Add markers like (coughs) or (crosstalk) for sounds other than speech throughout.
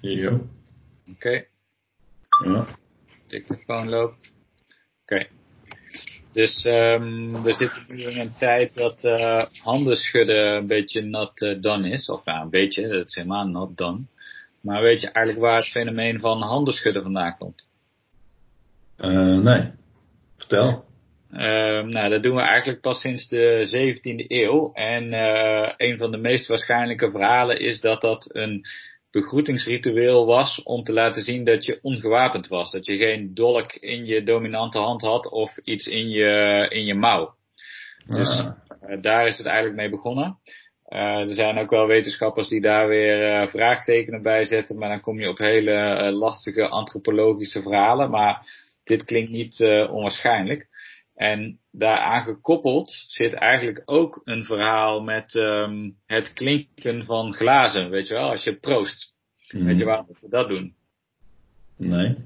Ja. Oké, okay. Ja. telefoon loopt. Oké. Dus um, we zitten nu in een tijd dat uh, handen schudden een beetje not uh, done is. Of ja, een beetje, dat is helemaal not done. Maar weet je eigenlijk waar het fenomeen van handen schudden vandaan komt? Uh, nee. Vertel. Uh, nou, dat doen we eigenlijk pas sinds de 17e eeuw. En uh, een van de meest waarschijnlijke verhalen is dat dat een begroetingsritueel was om te laten zien dat je ongewapend was. Dat je geen dolk in je dominante hand had of iets in je, in je mouw. Dus Ah. uh, daar is het eigenlijk mee begonnen. Uh, er zijn ook wel wetenschappers die daar weer uh, vraagtekenen bij zetten, maar dan kom je op hele lastige antropologische verhalen. Maar dit klinkt niet onwaarschijnlijk. En daaraan gekoppeld zit eigenlijk ook een verhaal met um, het klinken van glazen, weet je wel, als je proost. Mhm. Weet je waarom we dat doen? Nee.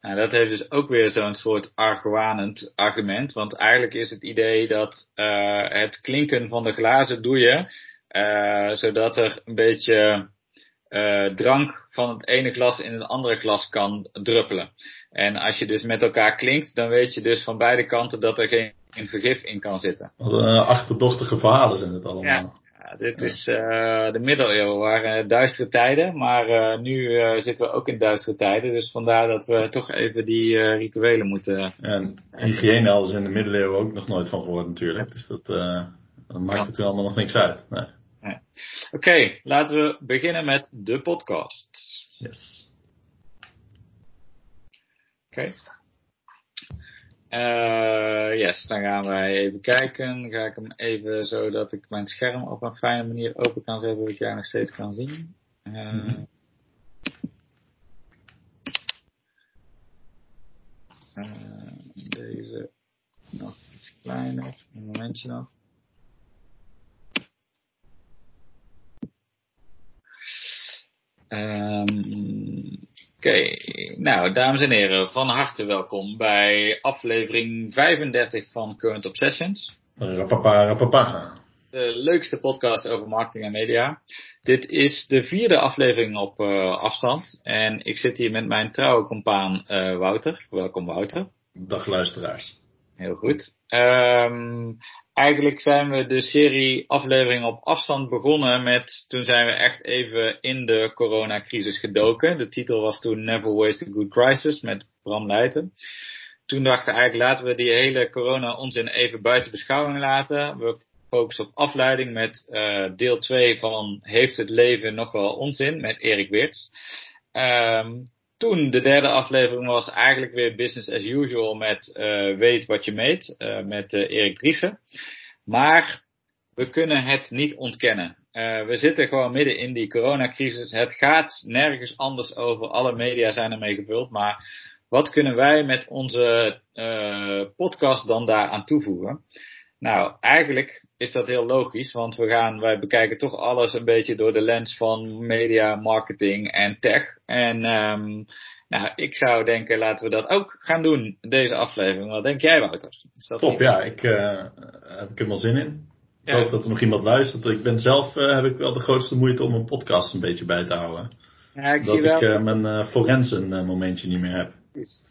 Nou, dat heeft dus ook weer zo'n soort argwanend argument. Want eigenlijk is het idee dat uh, het klinken van de glazen doe je, uh, zodat er een beetje uh, drank van het ene glas in het andere glas kan druppelen. En als je dus met elkaar klinkt, dan weet je dus van beide kanten dat er geen, geen vergif in kan zitten. Wat een uh, achterdochtige verhalen zijn het allemaal. Ja. Ja, dit ja. is uh, de middeleeuwen, waren duistere tijden, maar nu zitten we ook in duistere tijden, dus vandaar dat we toch even die rituelen moeten. En hygiëne hadden ze in de middeleeuwen ook nog nooit van gehoord natuurlijk, dus dat, dat maakt het er allemaal nog niks uit. Nee. Nee. Oké, okay, laten we beginnen met de podcast. Yes. Oké. Okay. Uh, yes, dan gaan wij even kijken. Dan ga ik hem even zodat ik mijn scherm op een fijne manier open kan zetten, dat jij nog steeds kan zien. Uh, deze nog iets kleiner, een momentje nog. Um, Oké, okay. nou dames en heren, van harte welkom bij aflevering 35 van Current Obsessions. Rapapa, rapapa. De leukste podcast over marketing en media. Dit is de vierde aflevering op uh, afstand en ik zit hier met mijn trouwe compaan uh, Wouter. Welkom Wouter. Dag luisteraars. Heel goed. Um, eigenlijk zijn we de serie afleveringen op afstand begonnen met, toen zijn we echt even in de coronacrisis gedoken. De titel was toen Never Waste a Good Crisis met Bram Leijten. Toen dachten we eigenlijk laten we die hele corona onzin even buiten beschouwing laten. We focussen op afleiding met uh, deel 2 van Heeft het leven nog wel onzin met Erik Weerts. Um, toen de derde aflevering was eigenlijk weer business as usual met uh, weet wat je meet, uh, met uh, Erik Driessen. Maar we kunnen het niet ontkennen. We zitten gewoon midden in die coronacrisis. Het gaat nergens anders over. Alle media zijn ermee gevuld. Maar wat kunnen wij met onze podcast dan daaraan toevoegen? Nou, eigenlijk is dat heel logisch, want we gaan, wij bekijken toch alles een beetje door de lens van media, marketing en tech. En um, nou, ik zou denken, laten we dat ook gaan doen, deze aflevering. Wat denk jij, Wouter? Is dat Top, ja, ik uh, heb ik helemaal zin in. Ik ja. hoop dat er nog iemand luistert. Ik ben zelf, uh, heb ik wel de grootste moeite om een podcast een beetje bij te houden. Ja, ik dat zie wel. ik uh, mijn forensen momentje niet meer heb.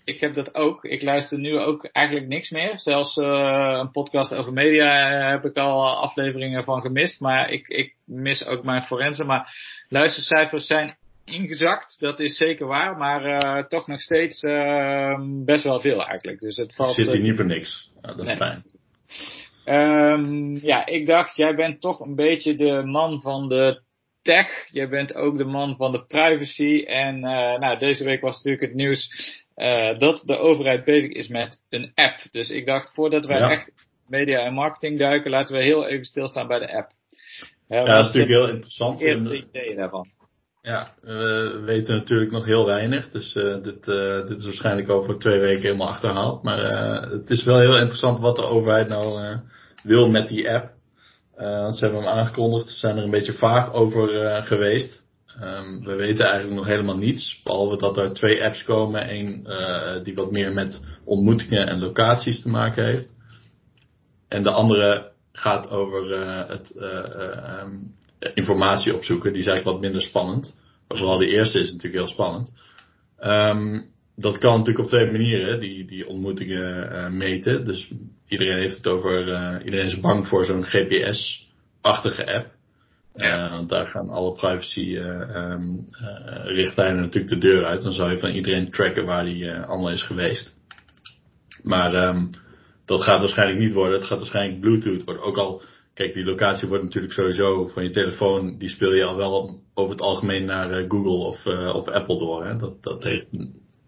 Ik heb dat ook. Ik luister nu ook eigenlijk niks meer. Zelfs uh, een podcast over media heb ik al afleveringen van gemist. Maar ik, ik mis ook mijn forensen. Maar luistercijfers zijn ingezakt, dat is zeker waar. Maar uh, toch nog steeds uh, best wel veel eigenlijk. Dus het valt, ik zit hier niet voor niks. Dat is nee. fijn. Um, ja, ik dacht, jij bent toch een beetje de man van de tech. Jij bent ook de man van de privacy. En uh, nou, deze week was natuurlijk het nieuws uh, dat de overheid bezig is met een app. Dus ik dacht, voordat wij ja. echt media en marketing duiken, laten we heel even stilstaan bij de app. Ja, ja dat is natuurlijk heel interessant. Eerste ideeën daarvan. Ja, we weten natuurlijk nog heel weinig. Dus uh, dit, uh, dit is waarschijnlijk over twee weken helemaal achterhaald. Maar uh, het is wel heel interessant wat de overheid nou wil met die app. ze hebben hem aangekondigd. Ze zijn er een beetje vaag over geweest. Um, we weten eigenlijk nog helemaal niets. Behalve dat er twee apps komen. Eén die wat meer met ontmoetingen en locaties te maken heeft. En de andere gaat over het um, informatie opzoeken. Die is eigenlijk wat minder spannend. vooral de eerste is natuurlijk heel spannend. Um, dat kan natuurlijk op twee manieren, die, die ontmoetingen meten. Dus iedereen heeft het over, iedereen is bang voor zo'n GPS-achtige app. Ja. Uh, want daar gaan alle privacy um, richtlijnen natuurlijk de deur uit. Dan zou je van iedereen tracken waar die allemaal is geweest. Maar um, dat gaat waarschijnlijk niet worden. Het gaat waarschijnlijk Bluetooth worden. Ook al, kijk, die locatie wordt natuurlijk sowieso van je telefoon. Die speel je al wel over het algemeen naar Google of, of Apple door. Hè? Dat, dat heeft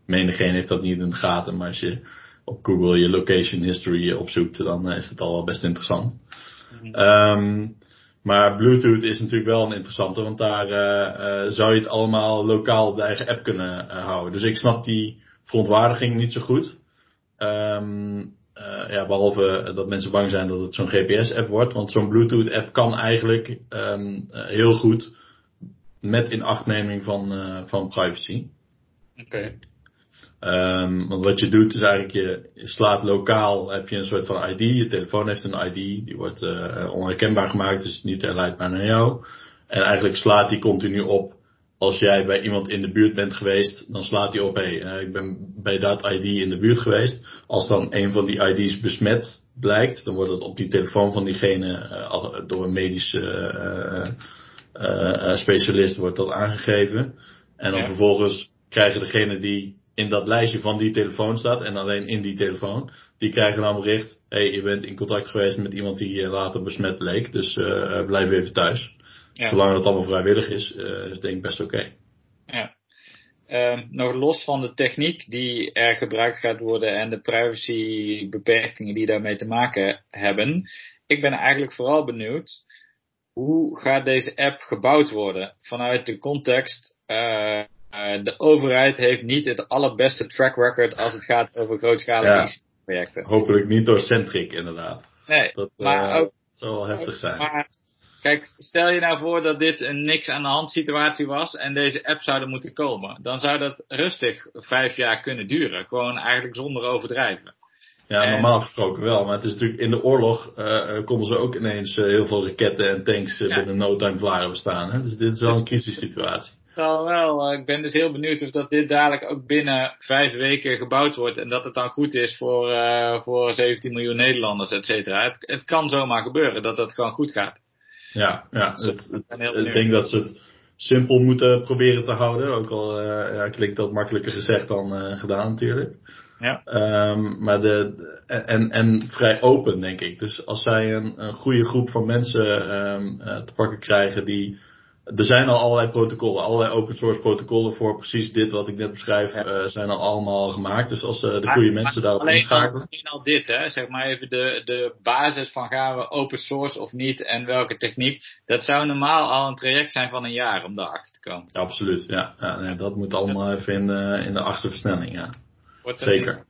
menigeen heeft dat niet in de gaten, maar als je op Google je location history opzoekt, dan is het al wel best interessant. Mm um, maar Bluetooth is natuurlijk wel een interessante, want daar uh, uh, zou je het allemaal lokaal op de eigen app kunnen uh, houden. Dus ik snap die verontwaardiging niet zo goed. Um, ja, behalve dat mensen bang zijn dat het zo'n GPS-app wordt, want zo'n Bluetooth-app kan eigenlijk um, heel goed met inachtneming van, van privacy. Oké. Um, want wat je doet is eigenlijk je, je, slaat lokaal, heb je een soort van ID. Je telefoon heeft een ID, die wordt uh, onherkenbaar gemaakt, dus niet herleidbaar naar jou. En eigenlijk slaat die continu op. Als jij bij iemand in de buurt bent geweest, dan slaat hij op, hé, hey, uh, ik ben bij dat ID in de buurt geweest. Als dan een van die ID's besmet blijkt, dan wordt het op die telefoon van diegene uh, door een medische specialist wordt dat aangegeven. En dan ja. vervolgens krijgen degene die in dat lijstje van die telefoon staat en alleen in die telefoon, die krijgen dan bericht, hey, je bent in contact geweest met iemand die later besmet bleek, dus uh, blijf even thuis. Ja. Zolang het allemaal vrijwillig is, uh, is het denk ik best oké. Okay. Ja. Uh, nog los van de techniek die er gebruikt gaat worden en de privacybeperkingen die daarmee te maken hebben, ik ben eigenlijk vooral benieuwd, hoe gaat deze app gebouwd worden vanuit de context uh, de overheid heeft niet het allerbeste track record als het gaat over grootschalige ja, projecten. Hopelijk niet door Centric inderdaad. Nee, dat maar ook, zal wel heftig zijn. Maar, kijk, stel je nou voor dat dit een niks aan de hand situatie was en deze app zouden moeten komen. Dan zou dat rustig vijf jaar kunnen duren. Gewoon eigenlijk zonder overdrijven. Ja, normaal gesproken wel. Maar het is natuurlijk in de oorlog uh, konden ze ook ineens uh, heel veel raketten en tanks uh, ja. binnen no time klaar bestaan. Hè? Dus dit is wel een crisissituatie zal wel. Ik ben dus heel benieuwd of dat dit dadelijk ook binnen vijf weken gebouwd wordt. En dat het dan goed is voor, uh, voor 17 miljoen Nederlanders, et cetera. Het, het, kan zomaar gebeuren dat dat gewoon goed gaat. Ja, ja dus het, het, ik denk dat ze het simpel moeten proberen te houden. Ook al uh, ja, klinkt dat makkelijker gezegd dan uh, gedaan natuurlijk. Ja. Um, maar de, en, en vrij open, denk ik. Dus als zij een, een goede groep van mensen um, te pakken krijgen die er zijn al allerlei protocollen, allerlei open source protocollen voor precies dit wat ik net beschrijf, ja. uh, zijn al allemaal gemaakt. Dus als uh, de goede mensen daarop inschakelen. Alleen al dit, hè, zeg maar even de, de basis van gaan we open source of niet en welke techniek. Dat zou normaal al een traject zijn van een jaar om daarachter te komen. Ja, absoluut, ja. ja nee, dat moet allemaal even in de, in de achtste versnelling, ja. Zeker.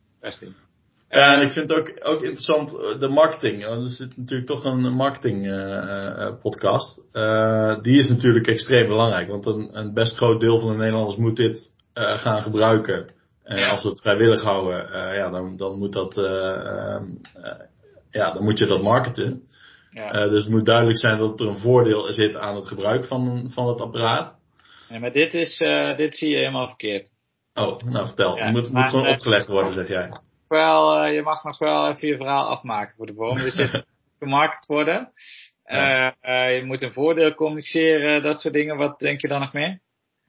Ja, en ik vind het ook, ook interessant, eh, de marketing. Er zit natuurlijk toch een marketing uh, podcast. Uh, die is natuurlijk extreem belangrijk, want een, een, best groot deel van de Nederlanders moet dit uh, gaan gebruiken. En ja. als we het vrijwillig houden, ja, dan, dan moet dat, ehm, ja, dan moet je dat marketen. Ja. dus het moet duidelijk zijn dat er een voordeel zit aan het gebruik van, van het apparaat. Ja, maar dit is, dit zie je helemaal verkeerd. Oh, nou vertel. het moet, moet gewoon opgelegd worden, zeg jij wel, uh, je mag nog wel even je verhaal afmaken voor de volgende. Dus het (laughs) gemarket worden. Ja. Uh, je moet een voordeel communiceren, dat soort dingen. Wat denk je dan nog meer?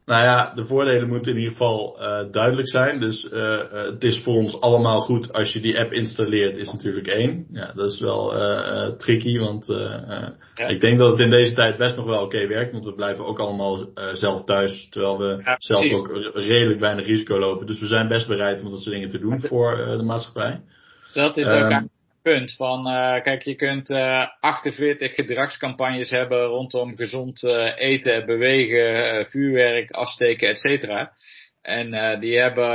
Nou ja, de voordelen moeten in ieder geval uh, duidelijk zijn. Dus uh, het is voor ons allemaal goed als je die app installeert, is natuurlijk één. Ja, dat is wel uh, tricky, want ja. ik denk dat het in deze tijd best nog wel oké okay werkt. Want we blijven ook allemaal zelf thuis, terwijl we ja, zelf ook redelijk weinig risico lopen. Dus we zijn best bereid om dat soort dingen te doen voor de maatschappij. Dat is ook um, punt. Van, uh, kijk, je kunt uh, 48 gedragscampagnes hebben rondom gezond uh, eten, bewegen, vuurwerk, afsteken, et cetera. En die hebben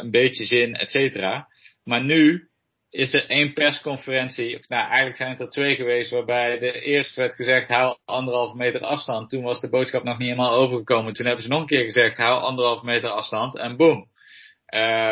een beetje zin, et cetera. Maar nu is er één persconferentie, of nou eigenlijk zijn het er twee geweest, waarbij de eerste werd gezegd hou anderhalve meter afstand. Toen was de boodschap nog niet helemaal overgekomen. Toen hebben ze nog een keer gezegd hou anderhalve meter afstand en boom.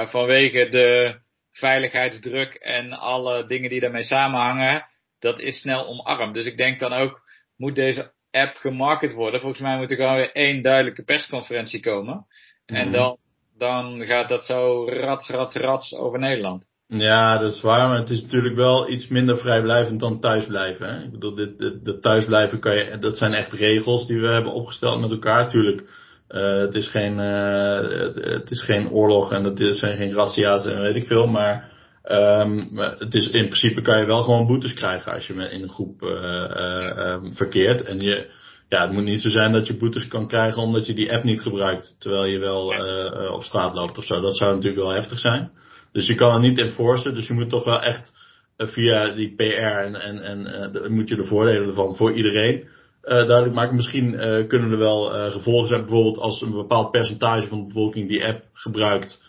vanwege de veiligheidsdruk en alle dingen die daarmee samenhangen, dat is snel omarmd. Dus ik denk dan ook, moet deze app gemarket worden. Volgens mij moet er gewoon weer één duidelijke persconferentie komen. En Mhm. dan, dan gaat dat zo rats, rats, rats over Nederland. Ja, dat is waar, maar het is natuurlijk wel iets minder vrijblijvend dan thuisblijven. Hè? Ik bedoel, dit, dit, dit thuisblijven kan je, dat zijn echt regels die we hebben opgesteld met elkaar. Tuurlijk, eh, het, is geen, eh, het, is geen oorlog en het zijn geen razzia's en weet ik veel, maar ehm, het is, in principe kan je wel gewoon boetes krijgen als je in een groep eh, eh, ehm, verkeert. En je, ja, het moet niet zo zijn dat je boetes kan krijgen omdat je die app niet gebruikt, terwijl je wel op straat loopt of zo. Dat zou natuurlijk wel heftig zijn. Dus je kan het niet enforcen, dus je moet toch wel echt via die PR en, en, en moet je de voordelen ervan voor iedereen duidelijk maken. Misschien eh, kunnen er wel eh, gevolgen zijn, bijvoorbeeld als een bepaald percentage van de bevolking die app gebruikt,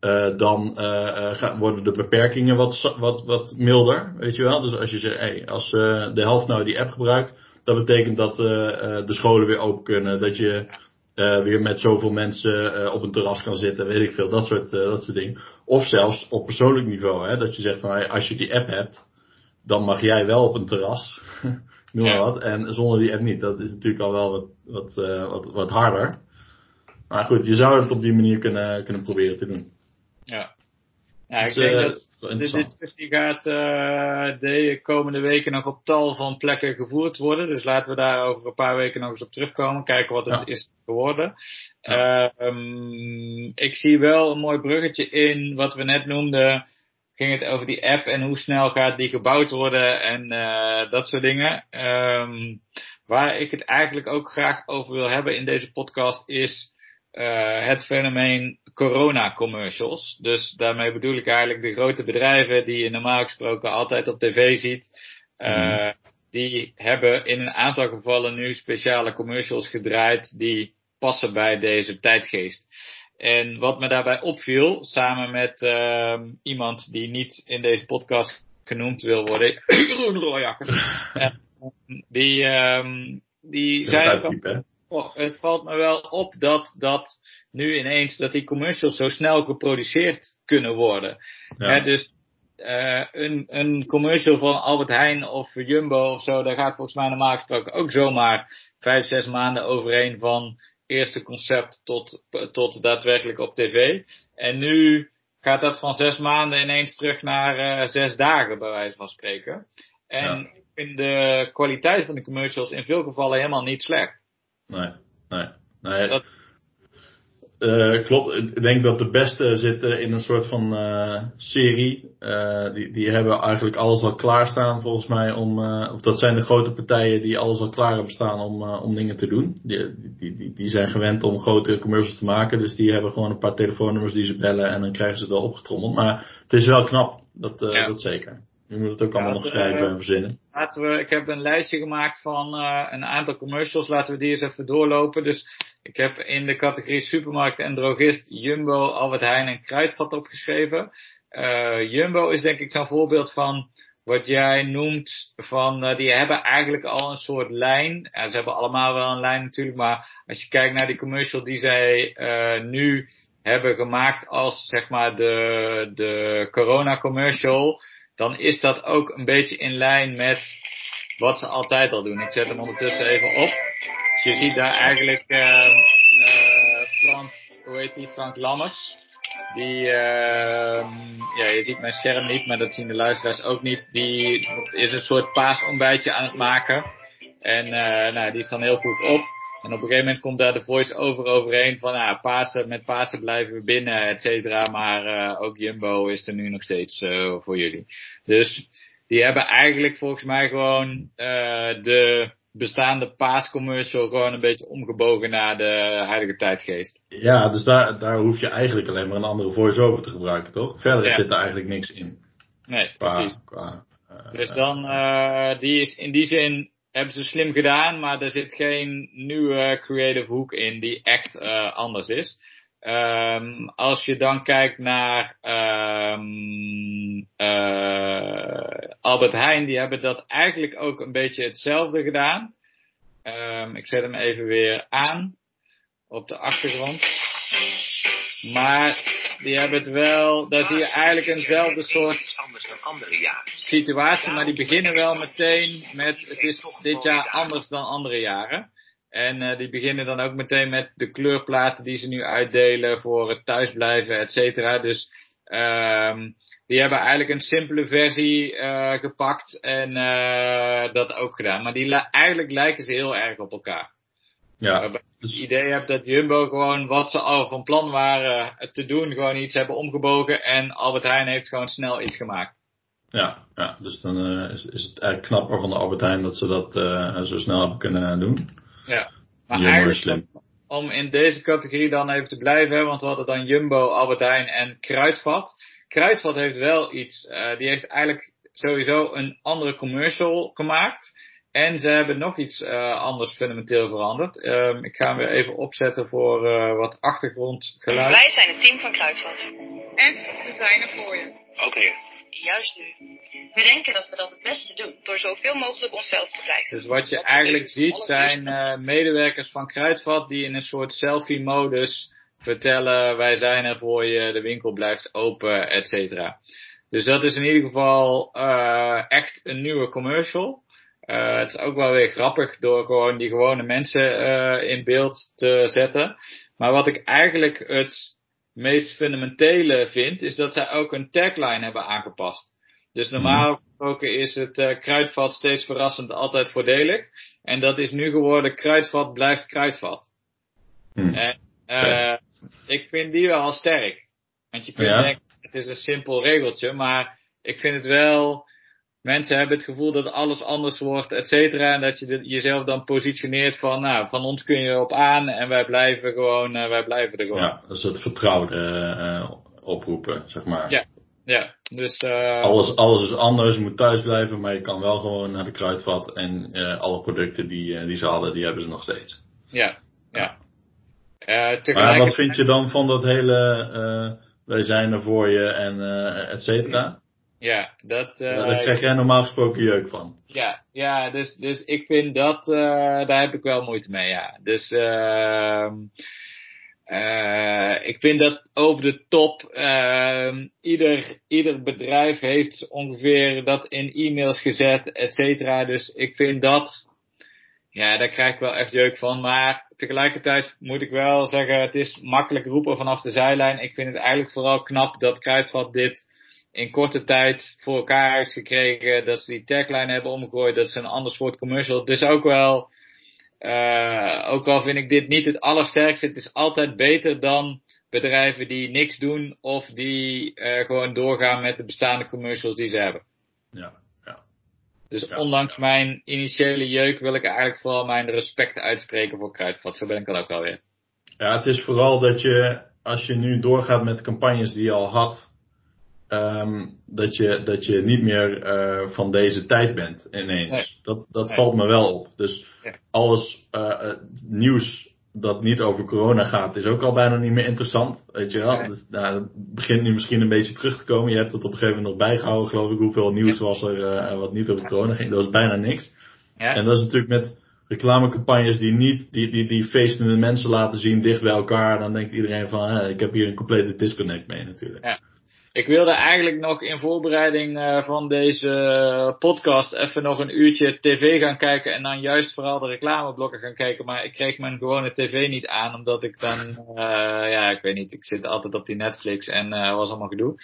eh, dan eh, eh, worden de beperkingen wat, wat, wat milder, weet je wel. Dus als je zegt, hey, als eh, de helft nou die app gebruikt, dat betekent dat eh, eh, de scholen weer open kunnen, dat je eh, weer met zoveel mensen eh, op een terras kan zitten, weet ik veel, dat soort, eh, dat soort dingen. Of zelfs op persoonlijk niveau, hè, dat je zegt van hey, als je die app hebt, dan mag jij wel op een terras, (laughs) noem maar wat, en zonder die app niet. Dat is natuurlijk al wel wat, wat, eh, wat, wat harder. Maar goed, je zou het op die manier kunnen, kunnen proberen te doen. Ja. Ja, ik Dus, denk eh, dat interessant. discussie gaat eh, de komende weken nog op tal van plekken gevoerd worden. Dus laten we daar over een paar weken nog eens op terugkomen. Kijken wat het Ja. is geworden. Ehm, ik zie wel een mooi bruggetje in wat we net noemden. Ging het over die app en hoe snel gaat die gebouwd worden en eh, dat soort dingen. Ehm, waar ik het eigenlijk ook graag over wil hebben in deze podcast is eh, het fenomeen corona commercials. Dus daarmee bedoel ik eigenlijk de grote bedrijven die je normaal gesproken altijd op tv ziet. Mhm. Die hebben in een aantal gevallen nu speciale commercials gedraaid die passen bij deze tijdgeest. En wat me daarbij opviel, samen met ehm, iemand die niet in deze podcast genoemd wil worden, (coughs) Jeroen Rooijakker, (laughs) die, ehm, die zei ook al. Oh, het valt me wel op dat, dat nu ineens dat die commercials zo snel geproduceerd kunnen worden. Ja. Hè, dus eh, een, een commercial van Albert Heijn of Jumbo of zo, daar gaat volgens mij normaal gesproken ook zomaar vijf, zes maanden overheen van eerste concept tot, tot daadwerkelijk op tv. En nu gaat dat van zes maanden ineens terug naar eh, zes dagen, bij wijze van spreken. En Ja. ik vind de kwaliteit van de commercials in veel gevallen helemaal niet slecht. Nee, nee. nee. Dat- Eh, klopt. Ik denk dat de beste zitten in een soort van eh, serie. Eh, die, die hebben eigenlijk alles al klaarstaan volgens mij om. of dat zijn de grote partijen die alles al klaar hebben staan om, om dingen te doen. Die, die, die, die zijn gewend om grote commercials te maken. Dus die hebben gewoon een paar telefoonnummers die ze bellen en dan krijgen ze het wel opgetrommeld. Maar het is wel knap. Dat, Ja. dat zeker. Je moet het ook allemaal nog schrijven eh, en verzinnen. Laten we, ik heb een lijstje gemaakt van eh, een aantal commercials. Laten we die eens even doorlopen. Dus ik heb in de categorie supermarkt en drogist Jumbo, Albert Heijn en Kruidvat opgeschreven. Eh, Jumbo is denk ik zo'n voorbeeld van wat jij noemt van die hebben eigenlijk al een soort lijn. Ze hebben allemaal wel een lijn natuurlijk, maar als je kijkt naar die commercial die zij nu hebben gemaakt als zeg maar de, de corona commercial, dan is dat ook een beetje in lijn met wat ze altijd al doen. Ik zet hem ondertussen even op. Dus je ziet daar eigenlijk eh, eh, Frank, hoe heet die, Frank Lammers. Die, ehm ja, je ziet mijn scherm niet, maar dat zien de luisteraars ook niet. Die is een soort paasontbijtje aan het maken. En eh nou, die is dan heel goed op. En op een gegeven moment komt daar de voice-over overheen van, ah, Pasen, met Pasen blijven we binnen, et cetera. Maar eh ook Jumbo is er nu nog steeds eh, voor jullie. Dus die hebben eigenlijk volgens mij gewoon eh de bestaande paascommercial gewoon een beetje omgebogen naar de huidige tijdgeest. Ja, dus daar, daar hoef je eigenlijk alleen maar een andere voice-over te gebruiken, toch? Verder Ja. zit er eigenlijk niks in. Nee, Qua, precies. qua, Dus dan, eh die is in die zin hebben ze slim gedaan, maar er zit geen nieuwe creative hoek in die echt eh, anders is. Ehm, als je dan kijkt naar ehm, eh, Albert Heijn, die hebben dat eigenlijk ook een beetje hetzelfde gedaan. Ehm, ik zet hem even weer aan op de achtergrond. Maar die hebben het wel, daar zie je eigenlijk eenzelfde soort situatie, maar die beginnen wel meteen met, het is dit jaar anders dan andere jaren. En uh, die beginnen dan ook meteen met de kleurplaten die ze nu uitdelen voor het thuisblijven, et cetera. Dus um, die hebben eigenlijk een simpele versie uh, gepakt en uh, dat ook gedaan. Maar die eigenlijk lijken ze heel erg op elkaar. Ja. Waarbij. Het idee heb dat Jumbo gewoon wat ze al van plan waren te doen, gewoon iets hebben omgebogen en Albert Heijn heeft gewoon snel iets gemaakt. Ja, ja dus dan uh, is, is het eigenlijk knapper van de Albert Heijn dat ze dat uh, zo snel hebben kunnen doen. Ja, maar Jumbo eigenlijk slim. om in deze categorie dan even te blijven, want we hadden dan Jumbo, Albert Heijn en Kruidvat. Kruidvat heeft wel iets, uh, die heeft eigenlijk sowieso een andere commercial gemaakt. En ze hebben nog iets uh, anders fundamenteel veranderd. Um, ik ga hem weer even opzetten voor uh, wat achtergrondgeluid. Wij zijn het team van Kruidvat. En we zijn er voor je. Oké. Okay. Juist nu. We denken dat we dat het beste doen door zoveel mogelijk onszelf te blijven. Dus wat je eigenlijk ziet zijn uh, medewerkers van Kruidvat die in een soort selfie-modus vertellen: wij zijn er voor je, de winkel blijft open, et cetera. Dus dat is in ieder geval echt een nieuwe commercial. Uh, het is ook wel weer grappig door gewoon die gewone mensen uh, in beeld te zetten. Maar wat ik eigenlijk het meest fundamentele vind, is dat zij ook een tagline hebben aangepast. Dus normaal mhm. gesproken is het uh, kruidvat steeds verrassend altijd voordelig. En dat is nu geworden kruidvat blijft kruidvat. Hmm. En ik vind die wel sterk. Want je kunt ja. denken, het is een simpel regeltje, maar ik vind het wel mensen hebben het gevoel dat alles anders wordt, et cetera. En dat je jezelf dan positioneert van, nou, van ons kun je op aan en wij blijven gewoon, uh, wij blijven er gewoon. Ja, dat is het vertrouwde uh, oproepen, zeg maar. Ja, ja. Dus, uh, alles, alles is anders, je moet thuis blijven, maar je kan wel gewoon naar de kruidvat en alle producten die, die ze hadden, die hebben ze nog steeds. Ja, ja. maar wat vind je dan van dat hele, wij zijn er voor je en et cetera? Ja, dat... Uh, ja, daar krijg jij normaal gesproken jeuk van. Ja, ja dus, dus ik vind dat, uh, daar heb ik wel moeite mee, ja. Dus uh, uh, ik vind dat over de top, uh, ieder, ieder bedrijf heeft ongeveer dat in e-mails gezet, et cetera. Dus ik vind dat, ja, daar krijg ik wel echt jeuk van. Maar tegelijkertijd moet ik wel zeggen, het is makkelijk roepen vanaf de zijlijn. Ik vind het eigenlijk vooral knap dat Kruidvat dit in korte tijd voor elkaar heeft gekregen. Dat ze die tagline hebben omgegooid. Dat ze een ander soort commercial. Dus ook wel, uh, ook al vind ik dit niet het allersterkste. Het is altijd beter dan bedrijven die niks doen. Of die uh, gewoon doorgaan met de bestaande commercials die ze hebben. Ja, ja. Dus ondanks mijn initiële jeuk wil ik eigenlijk vooral mijn respect uitspreken voor Kruidvat. Zo ben ik dan ook alweer. Ja, het is vooral dat je, als je nu doorgaat met campagnes die je al had, um, dat, je, dat je niet meer uh, van deze tijd bent ineens. Dat, dat valt me wel op. Dus ja. alles uh, nieuws dat niet over corona gaat, is ook al bijna niet meer interessant. Weet je wel? Dus, nou, het begint nu misschien een beetje terug te komen. Je hebt het op een gegeven moment nog bijgehouden, geloof ik. Hoeveel nieuws was er uh, wat niet over corona ging. Dat was bijna niks. En dat is natuurlijk met reclamecampagnes die niet, die, die, die feestende mensen laten zien dicht bij elkaar. Dan denkt iedereen van, ik heb hier een complete disconnect mee natuurlijk. Ja. Ik wilde eigenlijk nog in voorbereiding uh, van deze podcast even nog een uurtje tv gaan kijken en dan juist vooral de reclameblokken gaan kijken. Maar ik kreeg mijn gewone tv niet aan, omdat ik dan, uh, ja, ik weet niet, ik zit altijd op die Netflix en uh, was allemaal gedoe.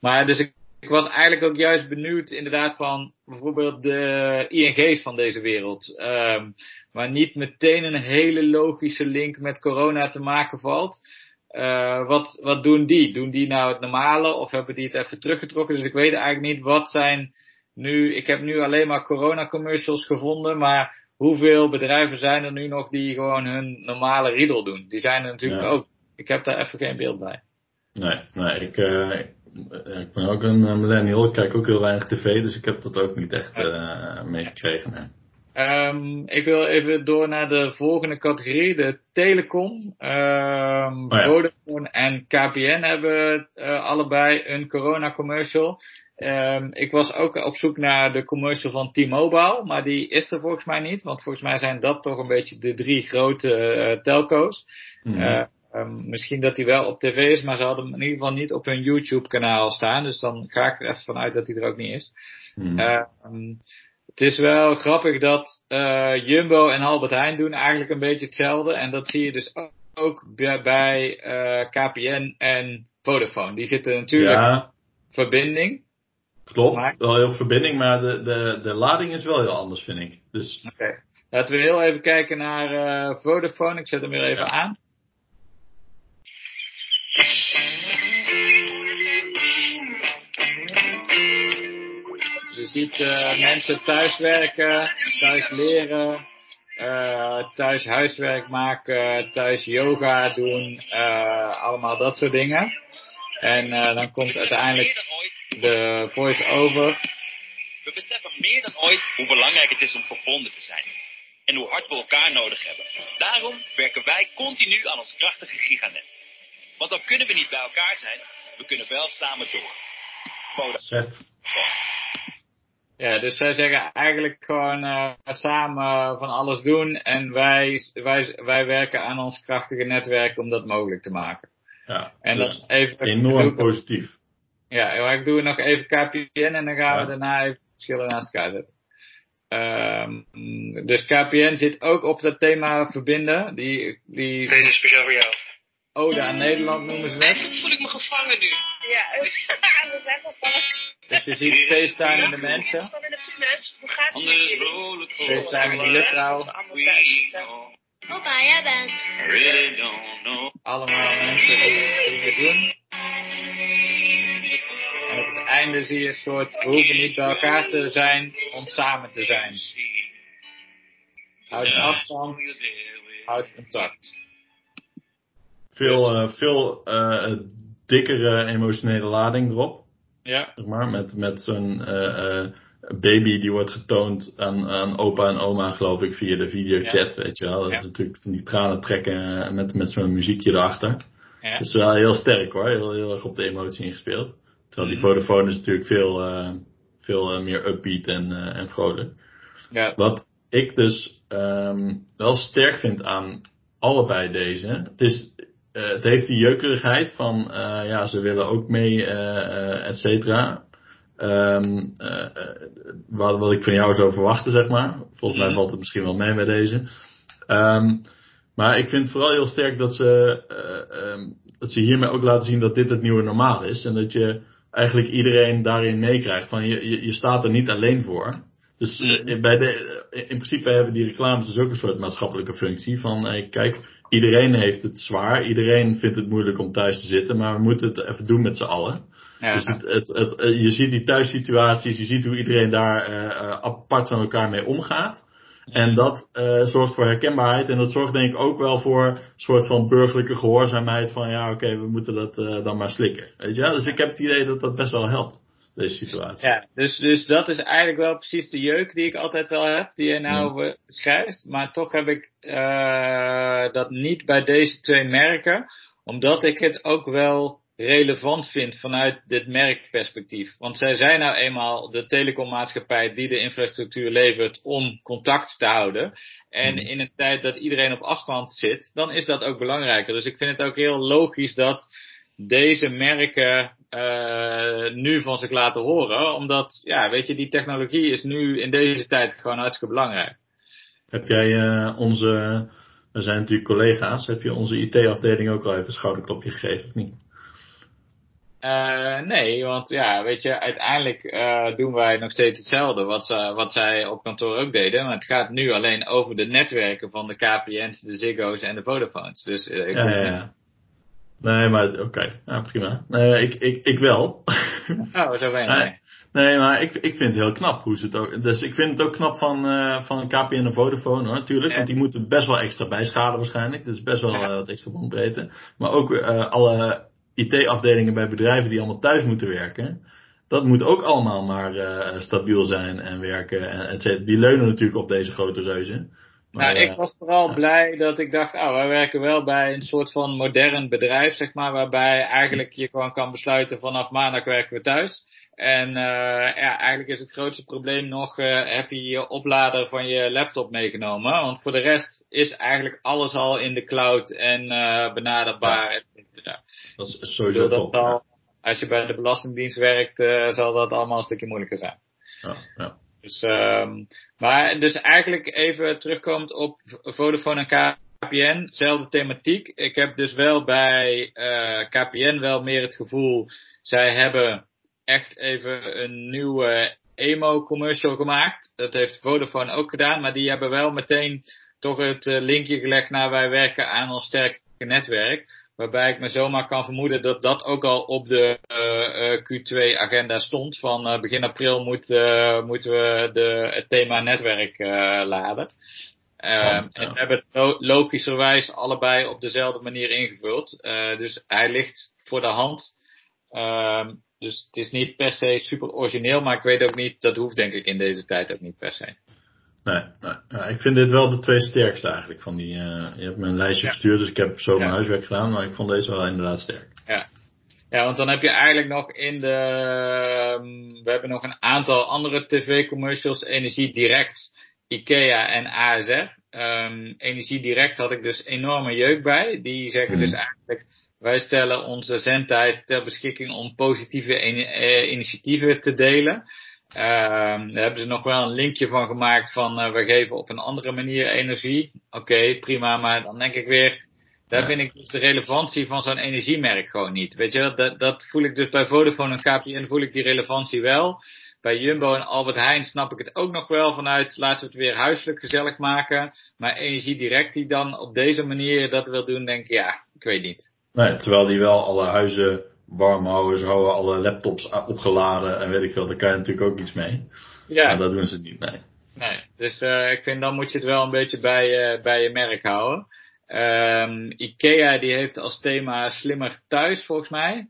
Maar dus ik, ik was eigenlijk ook juist benieuwd inderdaad van bijvoorbeeld de ING's van deze wereld. Um, waar niet meteen een hele logische link met corona te maken valt. Uh, wat, wat doen die? Doen die nou het normale of hebben die het even teruggetrokken? Dus ik weet eigenlijk niet wat zijn nu. Ik heb nu alleen maar corona commercials gevonden, maar hoeveel bedrijven zijn er nu nog die gewoon hun normale riedel doen? Die zijn er natuurlijk ja. ook. Ik heb daar even geen beeld bij. Nee, nee ik, uh, ik ben ook een millennial. Ik kijk ook heel weinig tv, dus ik heb dat ook niet echt uh, meegekregen. Um, ik wil even door naar de volgende categorie, de telecom. Um, oh ja. Vodafone en KPN hebben uh, allebei een corona commercial. Um, ik was ook op zoek naar de commercial van T-Mobile, maar die is er volgens mij niet, want volgens mij zijn dat toch een beetje de drie grote uh, telco's. Mm -hmm. uh, Ehm, misschien dat hij wel op tv is, maar ze hadden hem in ieder geval niet op hun YouTube kanaal staan. Dus dan ga ik er even vanuit dat hij er ook niet is. Ehm, het is wel grappig dat eh, Jumbo en Albert Heijn doen eigenlijk een beetje hetzelfde. En dat zie je dus ook, bij, bij eh, KPN en Vodafone. Die zitten natuurlijk ja, verbinding. klopt. Maar- Wel heel verbinding, maar de, de, de lading is wel heel anders, vind ik. Dus Oké. Laten we heel even kijken naar eh, Vodafone. Ik zet hem weer even Ja. aan. Ziet eh, mensen thuis werken, thuis leren, eh, thuis huiswerk maken, thuis yoga doen, eh, allemaal dat soort dingen. En eh, dan komt uiteindelijk de voice-over. we beseffen meer dan ooit hoe belangrijk het is om verbonden te zijn. En hoe hard we elkaar nodig hebben. Daarom werken wij continu aan ons krachtige giganet. Want dan kunnen we niet bij elkaar zijn, we kunnen wel samen door. Ja, dus zij zeggen eigenlijk gewoon eh, samen van alles doen en wij, wij, wij werken aan ons krachtige netwerk om dat mogelijk te maken. Ja, En dus dan even, enorm doe- positief. ja, maar ik doe nog even KPN en dan gaan Ja. we daarna even verschillen naast elkaar zetten. Ehm, dus KPN zit ook op dat thema verbinden. Die, die Deze is speciaal voor jou. Ode aan Nederland noemen ze het. voel ik me gevangen nu. Ja, we zijn bang. Dus je ziet FaceTime de mensen. Van in de tunnels. Hoe gaat het met het jullie? FaceTime we zitten. Papa, jij bent. really don't know. Allemaal mensen die dingen doen. En op het einde zie je een soort, we hoeven niet bij elkaar te zijn om samen te zijn. Houd afstand, houd contact. Veel, eh, veel eh, dikkere emotionele lading erop. Ja, zeg maar, met, met zo'n eh, baby die wordt getoond aan, aan opa en oma, geloof ik, via de videochat, weet je wel. Dat Ja. is natuurlijk van die tranen trekken met, met zo'n muziekje erachter. ja. Dat is wel heel sterk hoor, heel, heel erg op de emotie ingespeeld. Terwijl die Mhm. Vodafone is natuurlijk veel, eh, veel meer upbeat en, eh, en vrolijk. ja. Wat ik dus ehm, wel sterk vind aan allebei deze. Het, is, eh, het heeft die jeukerigheid van eh, ja, ze willen ook mee, eh, et cetera. Ehm, eh, eh, wat, wat ik van jou zou verwachten, zeg maar. Volgens mij Mhm. valt het misschien wel mee bij deze. Ehm, maar ik vind vooral heel sterk dat ze, eh, ehm, dat ze hiermee ook laten zien dat dit het nieuwe normaal is. En dat je eigenlijk iedereen daarin meekrijgt. Van je, je, je staat er niet alleen voor. Dus bij de, in principe hebben die reclames dus ook een soort maatschappelijke functie. Van kijk, iedereen heeft het zwaar. Iedereen vindt het moeilijk om thuis te zitten. Maar we moeten het even doen met z'n allen. ja. Dus het, het, het, eh, je ziet die thuissituaties. Je ziet hoe iedereen daar eh, eh, apart van elkaar mee omgaat. En dat zorgt voor herkenbaarheid. En dat zorgt denk ik ook wel voor een soort van burgerlijke gehoorzaamheid. Van ja, oké, we moeten dat dan maar slikken. Weet je? Dus ik heb het idee dat dat best wel helpt. Deze situatie. Ja, dus, dus dat is eigenlijk wel precies de jeuk die ik altijd wel heb, die je nou eh, beschrijft. Maar toch heb ik eh, dat niet bij deze twee merken, omdat ik het ook wel relevant vind vanuit dit merkperspectief. Want zij zijn nou eenmaal de telecommaatschappij die de infrastructuur levert om contact te houden. En in een tijd dat iedereen op afstand zit, dan is dat ook belangrijker. Dus ik vind het ook heel logisch dat deze merken eh, nu van zich laten horen. Omdat, ja, weet je, die technologie is nu in deze tijd gewoon hartstikke belangrijk. Heb jij eh, onze, we zijn natuurlijk collega's, heb je onze IT-afdeling ook al even een schouderklopje gegeven of niet? Eh, nee, want ja, weet je, uiteindelijk doen wij nog steeds hetzelfde wat, wat zij op kantoor ook deden. Maar het gaat nu alleen over de netwerken van de KPN's, de Ziggo's en de Vodafones. Dus ik Ja, ja, ja. Nee, maar oké, ja, prima. Nee, ik, ik, ik wel. (laughs) Oh, zo ben je. Nee. Maar ik, ik vind het heel knap hoe ze het ook. Dus ik vind het ook knap van, eh van KPN en Vodafone hoor, natuurlijk. Ja. Want die moeten best wel extra bijschalen waarschijnlijk. Dus best wel Ja. eh, wat extra bandbreedte. Maar ook eh, alle IT-afdelingen bij bedrijven die allemaal thuis moeten werken. Dat moet ook allemaal maar stabiel zijn en werken. En et. Die leunen natuurlijk op deze grote reuzen. Nou, ik eh, was vooral blij dat ik dacht, oh, wij werken wel bij een soort van modern bedrijf, zeg maar, waarbij eigenlijk je gewoon kan besluiten vanaf maandag werken we thuis. En uh, ja, eigenlijk is het grootste probleem nog, uh, heb je je oplader van je laptop meegenomen? Want voor de rest is eigenlijk alles al in de cloud en uh, benaderbaar. Ja. Dat is sowieso top. Al, als je bij de Belastingdienst werkt, zal dat allemaal een stukje moeilijker zijn. Ja, ja. Dus, um, maar dus eigenlijk even terugkomend op Vodafone en KPN, zelfde thematiek. Ik heb dus wel bij KPN wel meer het gevoel, zij hebben echt even een nieuwe emo-commercial gemaakt. Dat heeft Vodafone ook gedaan, maar die hebben wel meteen toch het eh, linkje gelegd naar wij werken aan ons sterke netwerk. Waarbij ik me zomaar kan vermoeden dat dat ook al op de uh, uh, Q2-agenda stond. Van begin april moet, moeten we de, het thema netwerk laden. Ja, En we hebben het logischerwijs allebei op dezelfde manier ingevuld. dus hij ligt voor de hand. Ehm, dus het is niet per se super origineel, maar ik weet ook niet, dat hoeft denk ik in deze tijd ook niet per se. Nee, nee. Ja, ik vind dit wel de twee sterkste eigenlijk van die. Uh, je hebt me een lijstje gestuurd, dus ik heb zo mijn huiswerk gedaan, maar ik vond deze wel inderdaad sterk. Ja. Ja, want dan heb je eigenlijk nog in de. Um, we hebben nog een aantal andere tv-commercials. Energie Direct, IKEA en ASR. Um, ehm, Energie Direct had ik dus enorme jeuk bij. Die zeggen dus hmm. eigenlijk wij stellen onze zendtijd ter beschikking om positieve eh, initiatieven te delen. Uh, daar hebben ze nog wel een linkje van gemaakt van uh, we geven op een andere manier energie. Oké, prima, maar dan denk ik weer, daar vind ik dus de relevantie van zo'n energiemerk gewoon niet. Weet je, dat, dat voel ik dus bij Vodafone en KPN voel ik die relevantie wel. Bij Jumbo en Albert Heijn snap ik het ook nog wel vanuit, laten we het weer huiselijk gezellig maken. Maar Energie Direct die dan op deze manier dat wil doen, denk ik, ja, ik weet niet. Nee, terwijl die wel alle huizen warm houden, ze houden alle laptops opgeladen en weet ik veel, daar kan je natuurlijk ook iets mee. Ja. Maar dat doen ze niet, nee. Nee, dus uh, ik vind dan moet je het wel een beetje bij, uh, bij je merk houden. Um, Ikea die heeft als thema slimmer thuis volgens mij.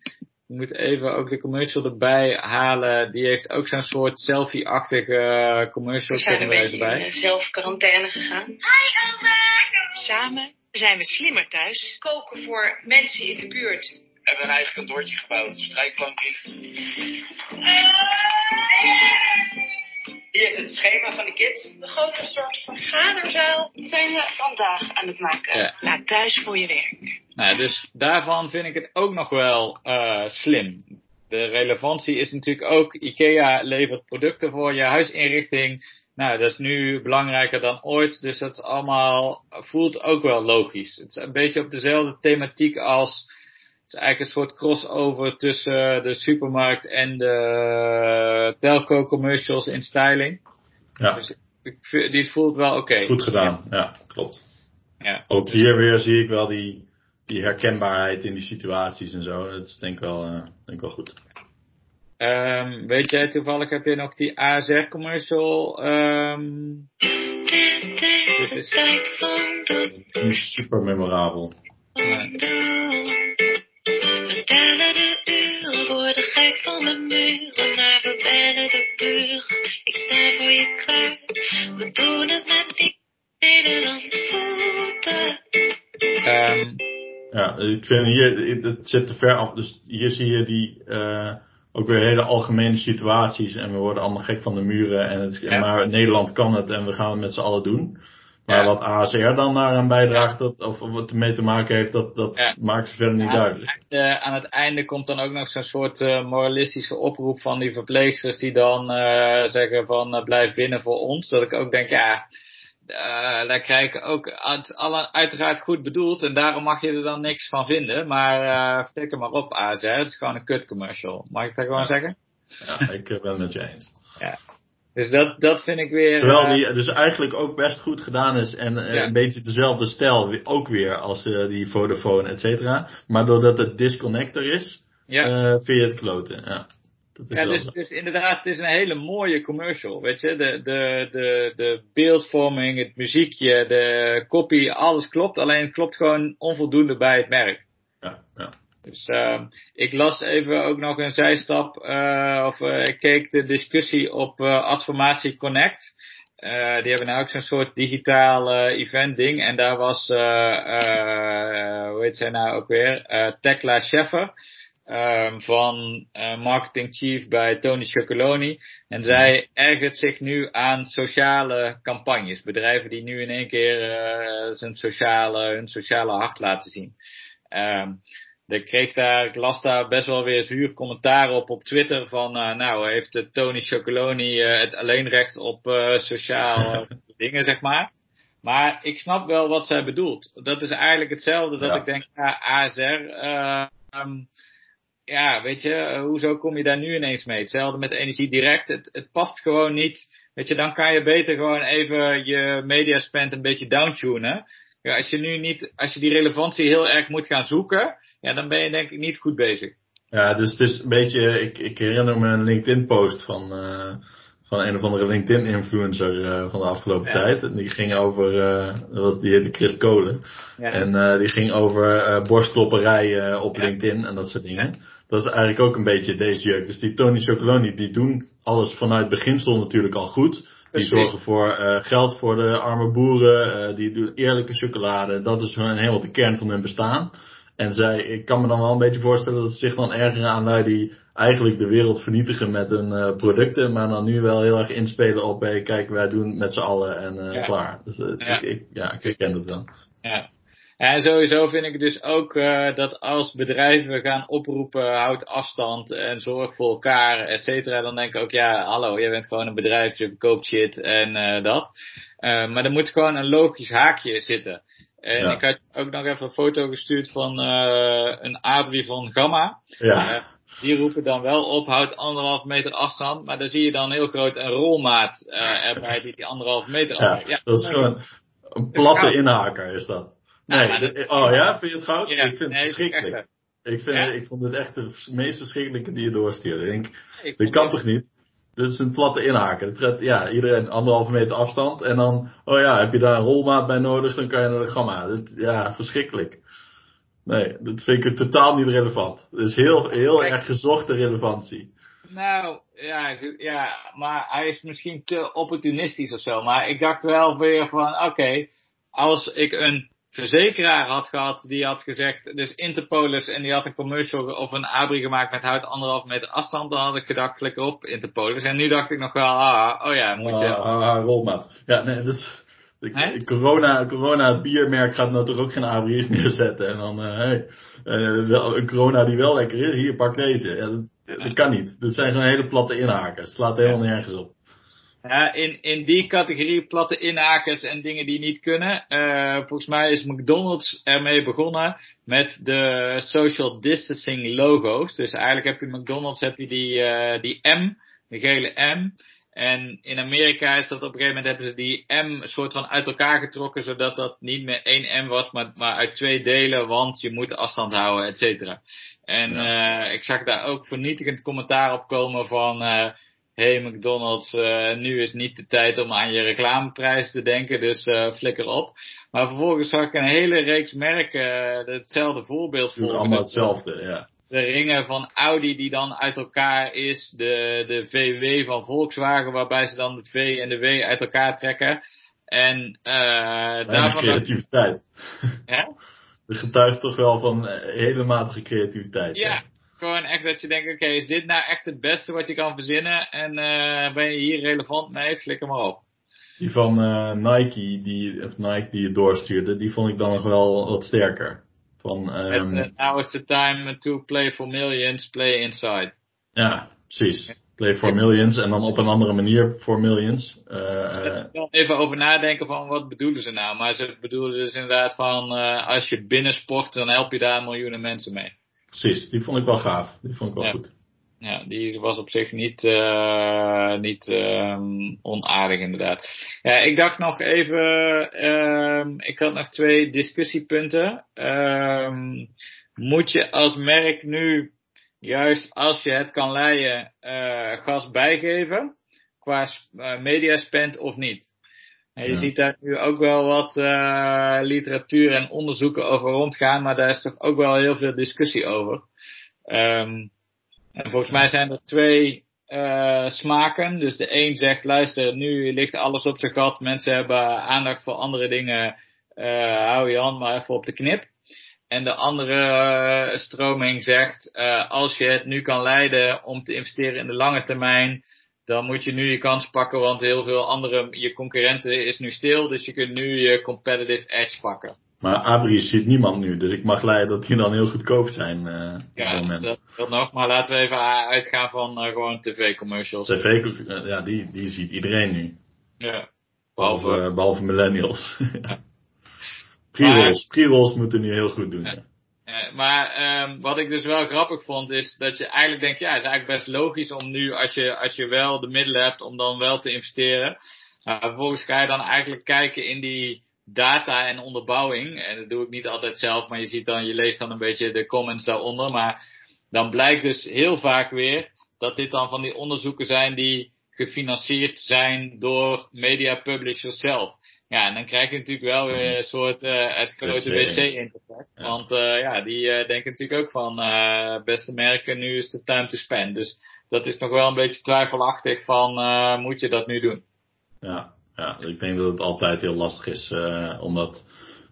Ik moet even ook de commercial erbij halen. Die heeft ook zo'n soort selfie-achtige uh, commercial. We zijn een beetje in zelfquarantaine gegaan. Hi oma! Samen zijn we slimmer thuis. Koken voor mensen in de buurt. We hebben een eigen kantoortje gebouwd, een. Hier is het schema van de kids. Een grote soort vergaderzaal zijn we vandaag aan het maken. Ja. Nou, thuis voor je werk. Nou, dus daarvan vind ik het ook nog wel uh, slim. De relevantie is natuurlijk ook, IKEA levert producten voor je huisinrichting nou, dat is nu belangrijker dan ooit, dus dat is allemaal, voelt ook wel logisch. Het is een beetje op dezelfde thematiek als, het is eigenlijk een soort crossover tussen de supermarkt en de telco commercials in styling. Ja. Dus ik, die voelt wel oké. Goed gedaan, ja, klopt. Ja. Ook hier weer zie ik wel die, die herkenbaarheid in die situaties en zo. Dat is denk ik wel, uh, denk ik wel goed. Um, weet jij toevallig, heb je nog die ASR commercial? Um, Dit is de super memorabel. Ja. We tellen de uren, worden gek van de muren, maar we bellen de buren. Ik sta voor je klaar, we doen het met Nederland voeten. Um, ja, ik vind hier, het zit te ver af, dus hier zie je die, uh, ook weer hele algemene situaties en we worden allemaal gek van de muren. En het, Maar Nederland kan het en we gaan het met z'n allen doen. Maar wat ASR dan aan bijdraagt, dat, of wat ermee te maken heeft, dat, dat maakt ze verder niet duidelijk. aan het einde komt dan ook nog zo'n soort uh, moralistische oproep van die verpleegsters die dan uh, zeggen van uh, blijf binnen voor ons. Dat ik ook denk, ja, daar krijg ik ook uit, alle, uiteraard goed bedoeld en daarom mag je er dan niks van vinden. Maar uh, flikker maar op AZ, het is gewoon een kut commercial. Mag ik dat gewoon zeggen? Ja, ik ben het met je eens. Ja. Dus dat, dat vind ik weer... Terwijl die dus eigenlijk ook best goed gedaan is en uh, een beetje dezelfde stijl ook weer als uh, die Vodafone, et cetera. Maar doordat het disconnector is, ja. uh, vind je het kloten. Ja ja, dus, dus inderdaad, het is een hele mooie commercial, weet je. De, de, de, de beeldvorming, het muziekje, de copy, alles klopt. Alleen het klopt gewoon onvoldoende bij het merk. Ja, ja. Dus uh, ik las even ook nog een zijstap, uh, of uh, ik keek de discussie op Adformatie Connect. die hebben nou ook zo'n soort digitaal event ding. En daar was, hoe heet zij nou ook weer, Tekla Scheffer ehm, van uh, marketing chief bij Tony Chocoloni. En zij ergert zich nu aan sociale campagnes. Bedrijven die nu in één keer uh, zijn sociale, hun sociale hart laten zien. Um, ik kreeg daar, ik las daar best wel weer zuur commentaar op op Twitter van, uh, nou heeft Tony Chocoloni het alleenrecht op sociale (laughs) dingen, zeg maar. Maar ik snap wel wat zij bedoelt. Dat is eigenlijk hetzelfde dat ik denk, ja, ASR, uh, um, ja, weet je, uh, hoezo kom je daar nu ineens mee? Hetzelfde met energie direct. Het, het past gewoon niet. Weet je, dan kan je beter gewoon even je media spend een beetje downtunen. Ja, als je nu niet, als je die relevantie heel erg moet gaan zoeken, ja, dan ben je denk ik niet goed bezig. Ja, dus het is een beetje, ik, ik herinner me een LinkedIn post van, uh, van een of andere LinkedIn-influencer uh, van de afgelopen ja. tijd. En die ging over, uh, was, die heette Chris Kolen. Ja. En die ging over uh, borstklopperij op ja. LinkedIn en dat soort dingen. Dat is eigenlijk ook een beetje deze jeugd. Dus die Tony Chocoloni, die doen alles vanuit beginsel natuurlijk al goed. Die zorgen voor geld voor de arme boeren. die doen eerlijke chocolade. Dat is hun, helemaal de kern van hun bestaan. En zij, ik kan me dan wel een beetje voorstellen dat ze zich dan ergeren aan lui die eigenlijk de wereld vernietigen met hun uh, producten, maar dan nu wel heel erg inspelen op, hey, kijk, wij doen met z'n allen en uh, ja. klaar. Dus uh, ja. Ik, ik, ja, ik herken het wel. Ja. En sowieso vind ik dus ook dat als bedrijven gaan oproepen, houd afstand en zorg voor elkaar, et cetera, dan denk ik ook, ja, hallo, jij bent gewoon een bedrijf, je verkoopt shit en dat. maar er moet gewoon een logisch haakje zitten. En ja. ik had ook nog even een foto gestuurd van een abri van Gamma. Ja die roepen dan wel op, houd anderhalf meter afstand, maar dan zie je dan heel groot een rolmaat uh, erbij die die anderhalf meter ja, ja, dat is gewoon een platte inhaker is dat. Nee, dat, oh ja, vind je het goud? Ja, ik vind nee, het verschrikkelijk. Ik, vind, ik vond het echt de meest verschrikkelijke die je doorstuurde. Ik denk, ik dat kan toch niet? Dit is een platte inhaker. Dat gaat, ja, iedereen anderhalve meter afstand. En dan, oh ja, heb je daar een rolmaat bij nodig, dan kan je naar de gamma. Dat, ja, verschrikkelijk. Nee, dat vind ik totaal niet relevant. Het is heel, heel Kijk, erg gezochte relevantie. Nou, ja, ja, maar hij is misschien te opportunistisch of zo. Maar ik dacht wel weer van, oké, okay, als ik een verzekeraar had gehad die had gezegd, dus Interpolis en die had een commercial of een abri gemaakt met hout anderhalf meter afstand, dan had ik gedacht, flikker op Interpolis. En nu dacht ik nog wel, ah, oh ja, moet je... Ah, ah, rolmaat. Ja, nee. Ik, corona, corona biermerk gaat nou toch ook geen ABR's neerzetten. En dan, uh, hey, uh, een corona die wel lekker is, hier pak deze. Ja, dat, dat, kan niet. Dat zijn zo'n hele platte inhakers. Het slaat helemaal nergens op. Ja, in, in die categorie platte inhakers en dingen die niet kunnen. Uh, volgens mij is McDonald's ermee begonnen met de social distancing logo's. Dus eigenlijk heb je McDonald's heb je die, die M, de gele M. En in Amerika is dat op een gegeven moment hebben ze die M soort van uit elkaar getrokken, zodat dat niet meer één M was, maar, maar uit twee delen, want je moet afstand houden, et cetera. En ja. uh, ik zag daar ook vernietigend commentaar op komen van, hey McDonald's, uh, nu is niet de tijd om aan je reclameprijs te denken, dus uh, flikker op. Maar vervolgens zag ik een hele reeks merken hetzelfde voorbeeld voor. Allemaal hetzelfde, ja de ringen van Audi die dan uit elkaar is, de, de VW van Volkswagen waarbij ze dan de V en de W uit elkaar trekken. En uh, daarvan... creativiteit. Ja? (laughs) Dat getuigt toch wel van hele matige creativiteit. Ja, gewoon echt dat je denkt, oké, okay, is dit nou echt het beste wat je kan verzinnen? En uh, ben je hier relevant mee? Flikker maar op. Die van uh, Nike, die, of Nike die je doorstuurde, die vond ik dan nog wel wat sterker. Van, um, Met, uh, now is the time to play for millions, play inside. Ja, precies. Play for millions en dan op een andere manier for millions. Uh, even over nadenken van wat bedoelen ze nou. Maar ze bedoelen dus inderdaad van uh, als je binnen sport, dan help je daar miljoenen mensen mee. Precies, die vond ik wel gaaf. Die vond ik wel ja. goed. Ja, die was op zich niet, uh, niet um, onaardig inderdaad. Ja, ik dacht nog even, um, ik had nog twee discussiepunten. Um, moet je als merk nu, juist als je het kan leiden, uh, gas bijgeven? Qua uh, mediaspend of niet? En je ja. ziet daar nu ook wel wat uh, literatuur en onderzoeken over rondgaan, maar daar is toch ook wel heel veel discussie over. Um, en volgens mij zijn er twee uh, smaken. Dus de een zegt, luister, nu ligt alles op zijn gat. Mensen hebben aandacht voor andere dingen. Uh, hou je hand maar even op de knip. En de andere stroming zegt, als je het nu kan leiden om te investeren in de lange termijn, dan moet je nu je kans pakken, want heel veel andere, je concurrenten is nu stil, dus je kunt nu je competitive edge pakken. Maar Abri ziet niemand nu, dus ik mag leiden dat die dan heel goedkoop zijn. Uh, ja, op dat, dat nog, maar laten we even uitgaan van uh, gewoon tv-commercials. TV, uh, ja, die, die ziet iedereen nu. Ja. Behalve, behalve, behalve millennials. Ja. (laughs) Pre-rolls, pre-rolls moeten nu heel goed doen. Ja. Maar um, wat ik dus wel grappig vond, is dat je eigenlijk denkt, ja, het is eigenlijk best logisch om nu, als je, als je wel de middelen hebt, om dan wel te investeren. Uh, vervolgens ga je dan eigenlijk kijken in die data en onderbouwing. En dat doe ik niet altijd zelf, maar je ziet dan, je leest dan een beetje de comments daaronder. Maar dan blijkt dus heel vaak weer dat dit dan van die onderzoeken zijn die gefinancierd zijn door media publishers zelf. Ja, en dan krijg je natuurlijk wel weer een soort uh, het grote wc-interface. Ja. Want uh, ja, die uh, denken natuurlijk ook van beste merken, nu is het time to spend. Dus dat is nog wel een beetje twijfelachtig van moet je dat nu doen? Ja, ja, ik denk dat het altijd heel lastig is om dat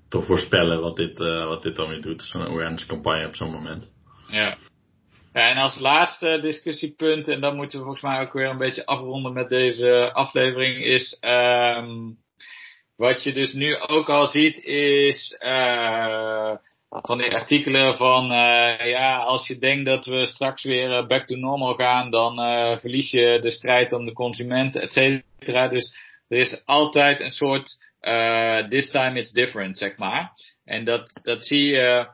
te voorspellen wat dit, wat dit dan weer doet. Zo'n awareness campagne op zo'n moment. Ja. ja. En als laatste discussiepunt, en dan moeten we volgens mij ook weer een beetje afronden met deze aflevering, is um, wat je dus nu ook al ziet is uh, van die artikelen van ja, als je denkt dat we straks weer back to normal gaan, dan verlies je de strijd om de consument, et cetera. Dus er is altijd een soort this time it's different, zeg maar. En dat, dat zie je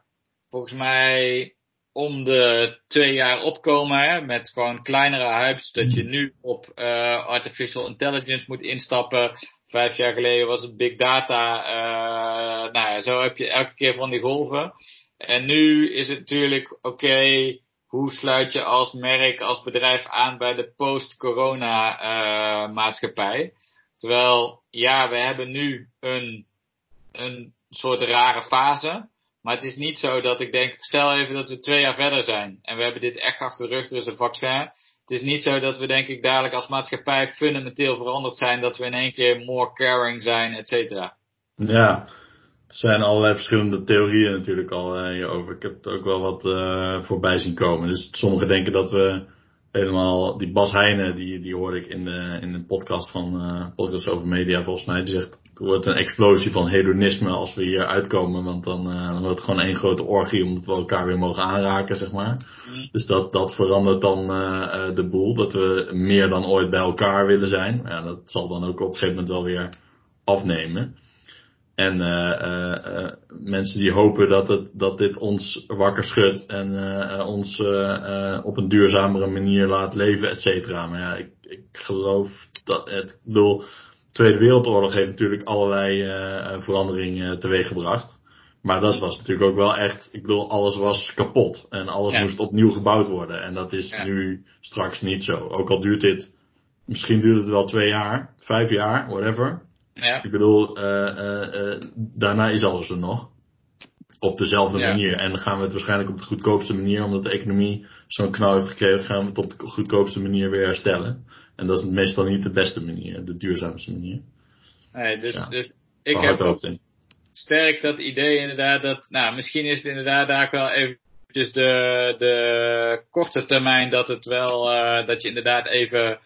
volgens mij om de twee jaar opkomen, hè, met gewoon kleinere hypes, dat je nu op artificial intelligence moet instappen. Vijf jaar geleden was het big data. Uh, nou ja, zo heb je elke keer van die golven. En nu is het natuurlijk, oké, hoe sluit je als merk, als bedrijf aan bij de post-corona uh, maatschappij? Terwijl, ja, we hebben nu een, een soort rare fase. Maar het is niet zo dat ik denk, stel even dat we twee jaar verder zijn. En we hebben dit echt achter de rug, er is een vaccin. Het is niet zo dat we denk ik dadelijk als maatschappij fundamenteel veranderd zijn. Dat we in één keer more caring zijn, et cetera. Ja, er zijn allerlei verschillende theorieën natuurlijk al uh, hierover. Ik heb het ook wel wat uh, voorbij zien komen. Dus sommigen denken dat we helemaal, die Bas Heijnen, die, die hoorde ik in de, in de podcast van, uh, podcast over media volgens mij, die zegt, er wordt een explosie van hedonisme als we hier uitkomen, want dan, uh, dan wordt het gewoon één grote orgie omdat we elkaar weer mogen aanraken, zeg maar. Mm. Dus dat, dat verandert dan uh, de boel, dat we meer dan ooit bij elkaar willen zijn. Ja, dat zal dan ook op een gegeven moment wel weer afnemen. En uh, uh, mensen die hopen dat, het, dat dit ons wakker schudt en uh, ons op een duurzamere manier laat leven, et cetera. Maar ja, ik, ik geloof dat het, ik bedoel, de Tweede Wereldoorlog heeft natuurlijk allerlei veranderingen teweeggebracht. Maar dat was natuurlijk ook wel echt, ik bedoel, alles was kapot en alles ja. moest opnieuw gebouwd worden. En dat is ja. nu straks niet zo. Ook al duurt dit, misschien duurt het wel twee jaar, vijf jaar, whatever. Ja. Ik bedoel, uh, uh, daarna is alles er nog. Op dezelfde ja. manier. En dan gaan we het waarschijnlijk op de goedkoopste manier, omdat de economie zo'n knal heeft gekregen, gaan we het op de goedkoopste manier weer herstellen. En dat is meestal niet de beste manier, de duurzaamste manier. Nee, dus, ja, dus ik heb ook sterk dat idee inderdaad dat, nou, misschien is het inderdaad daar wel eventjes de, de korte termijn dat het wel, uh, dat je inderdaad even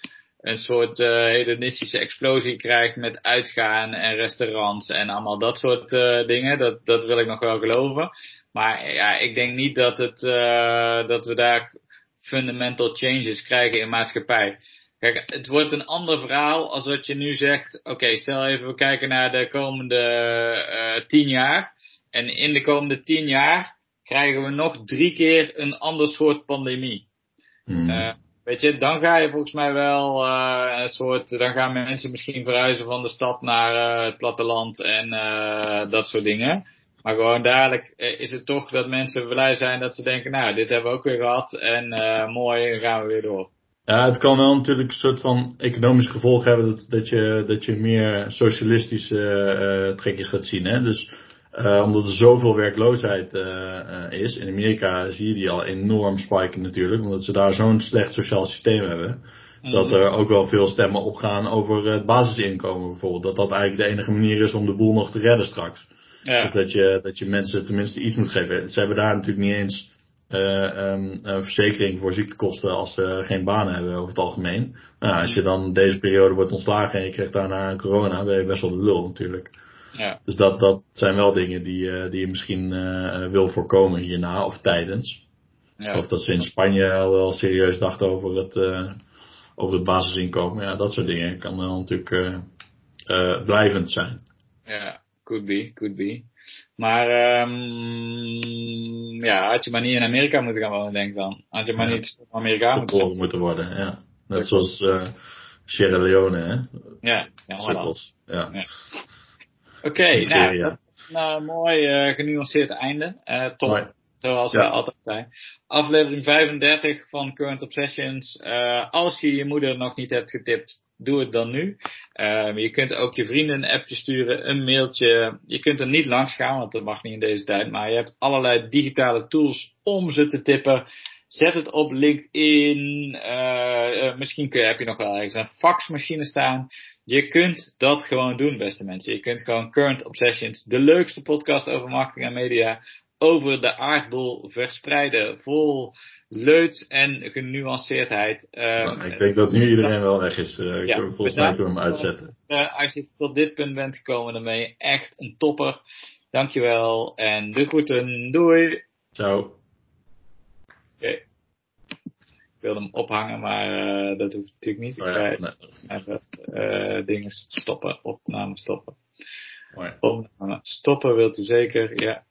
een soort uh, hedonistische explosie krijgt met uitgaan en restaurants en allemaal dat soort uh, dingen. Dat, dat wil ik nog wel geloven. Maar ja, ik denk niet dat, het, uh, dat we daar fundamental changes krijgen in maatschappij. Kijk, het wordt een ander verhaal als wat je nu zegt. Oké, okay, stel even we kijken naar de komende tien jaar. En in de komende tien jaar krijgen we nog drie keer een ander soort pandemie. Hmm. Weet dan ga je volgens mij wel uh, een soort, dan gaan mensen misschien verhuizen van de stad naar uh, het platteland en uh, dat soort dingen. Maar gewoon dadelijk is het toch dat mensen blij zijn dat ze denken, nou, dit hebben we ook weer gehad en mooi, gaan we weer door. Ja, het kan wel natuurlijk een soort van economisch gevolg hebben dat, dat, je, dat je meer socialistische trekjes gaat zien. Hè? Dus uh, omdat er zoveel werkloosheid uh, uh, is. In Amerika zie je die al enorm spiken natuurlijk. Omdat ze daar zo'n slecht sociaal systeem hebben. Dat er ook wel veel stemmen opgaan over het basisinkomen bijvoorbeeld. Dat dat eigenlijk de enige manier is om de boel nog te redden straks. Ja. Dus dat je, dat je mensen tenminste iets moet geven. Ze hebben daar natuurlijk niet eens eh, ehm, een verzekering voor ziektekosten als ze geen banen hebben over het algemeen. Nou, als je dan deze periode wordt ontslagen en je krijgt daarna corona, ben je best wel de lul natuurlijk. Ja. Dus dat, dat zijn wel dingen die, eh, die je misschien eh, wil voorkomen hierna of tijdens. Ja. Of dat ze in Spanje al wel serieus dachten over het, eh, over het basisinkomen. Ja, dat soort dingen kan wel natuurlijk blijvend zijn. Ja, could be, could be. Maar ehm ja, had je maar niet in Amerika moeten gaan wonen, denk ik dan. Had je maar Ja. niet in Amerika moeten worden, ja. Net zoals Sierra Leone, hè. Ja, ja voilà. Sukkels. Ja. Ja. Oké, nou, nou, mooi eh, genuanceerd einde. Eh top. Mooi. Zoals Ja. we altijd zijn. Aflevering 35 van Current Obsessions. Eh, als je je moeder nog niet hebt getipt, doe het dan nu. Eh, je kunt ook je vrienden een appje sturen, een mailtje. Je kunt er niet langs gaan, want dat mag niet in deze tijd. Maar je hebt allerlei digitale tools om ze te tippen. Zet het op LinkedIn. Eh, eh, misschien kun je, heb je nog wel ergens een faxmachine staan. Je kunt dat gewoon doen, beste mensen. Je kunt gewoon Current Obsessions, de leukste podcast over marketing en media, over de aardbol verspreiden. Vol leut en genuanceerdheid. Eh, Nou, ik denk dat nu iedereen wel weg is. Eh, Ja, volgens mij kunnen we hem uitzetten. als je tot dit punt bent gekomen, dan ben je echt een topper. Dankjewel en de groeten. Doei! Ciao. Oké. Ik wilde hem ophangen, maar eh, dat hoeft natuurlijk niet. Ik ga ja, nee. even eh, dingen stoppen, opname stoppen. Opname stoppen wilt u zeker, ja.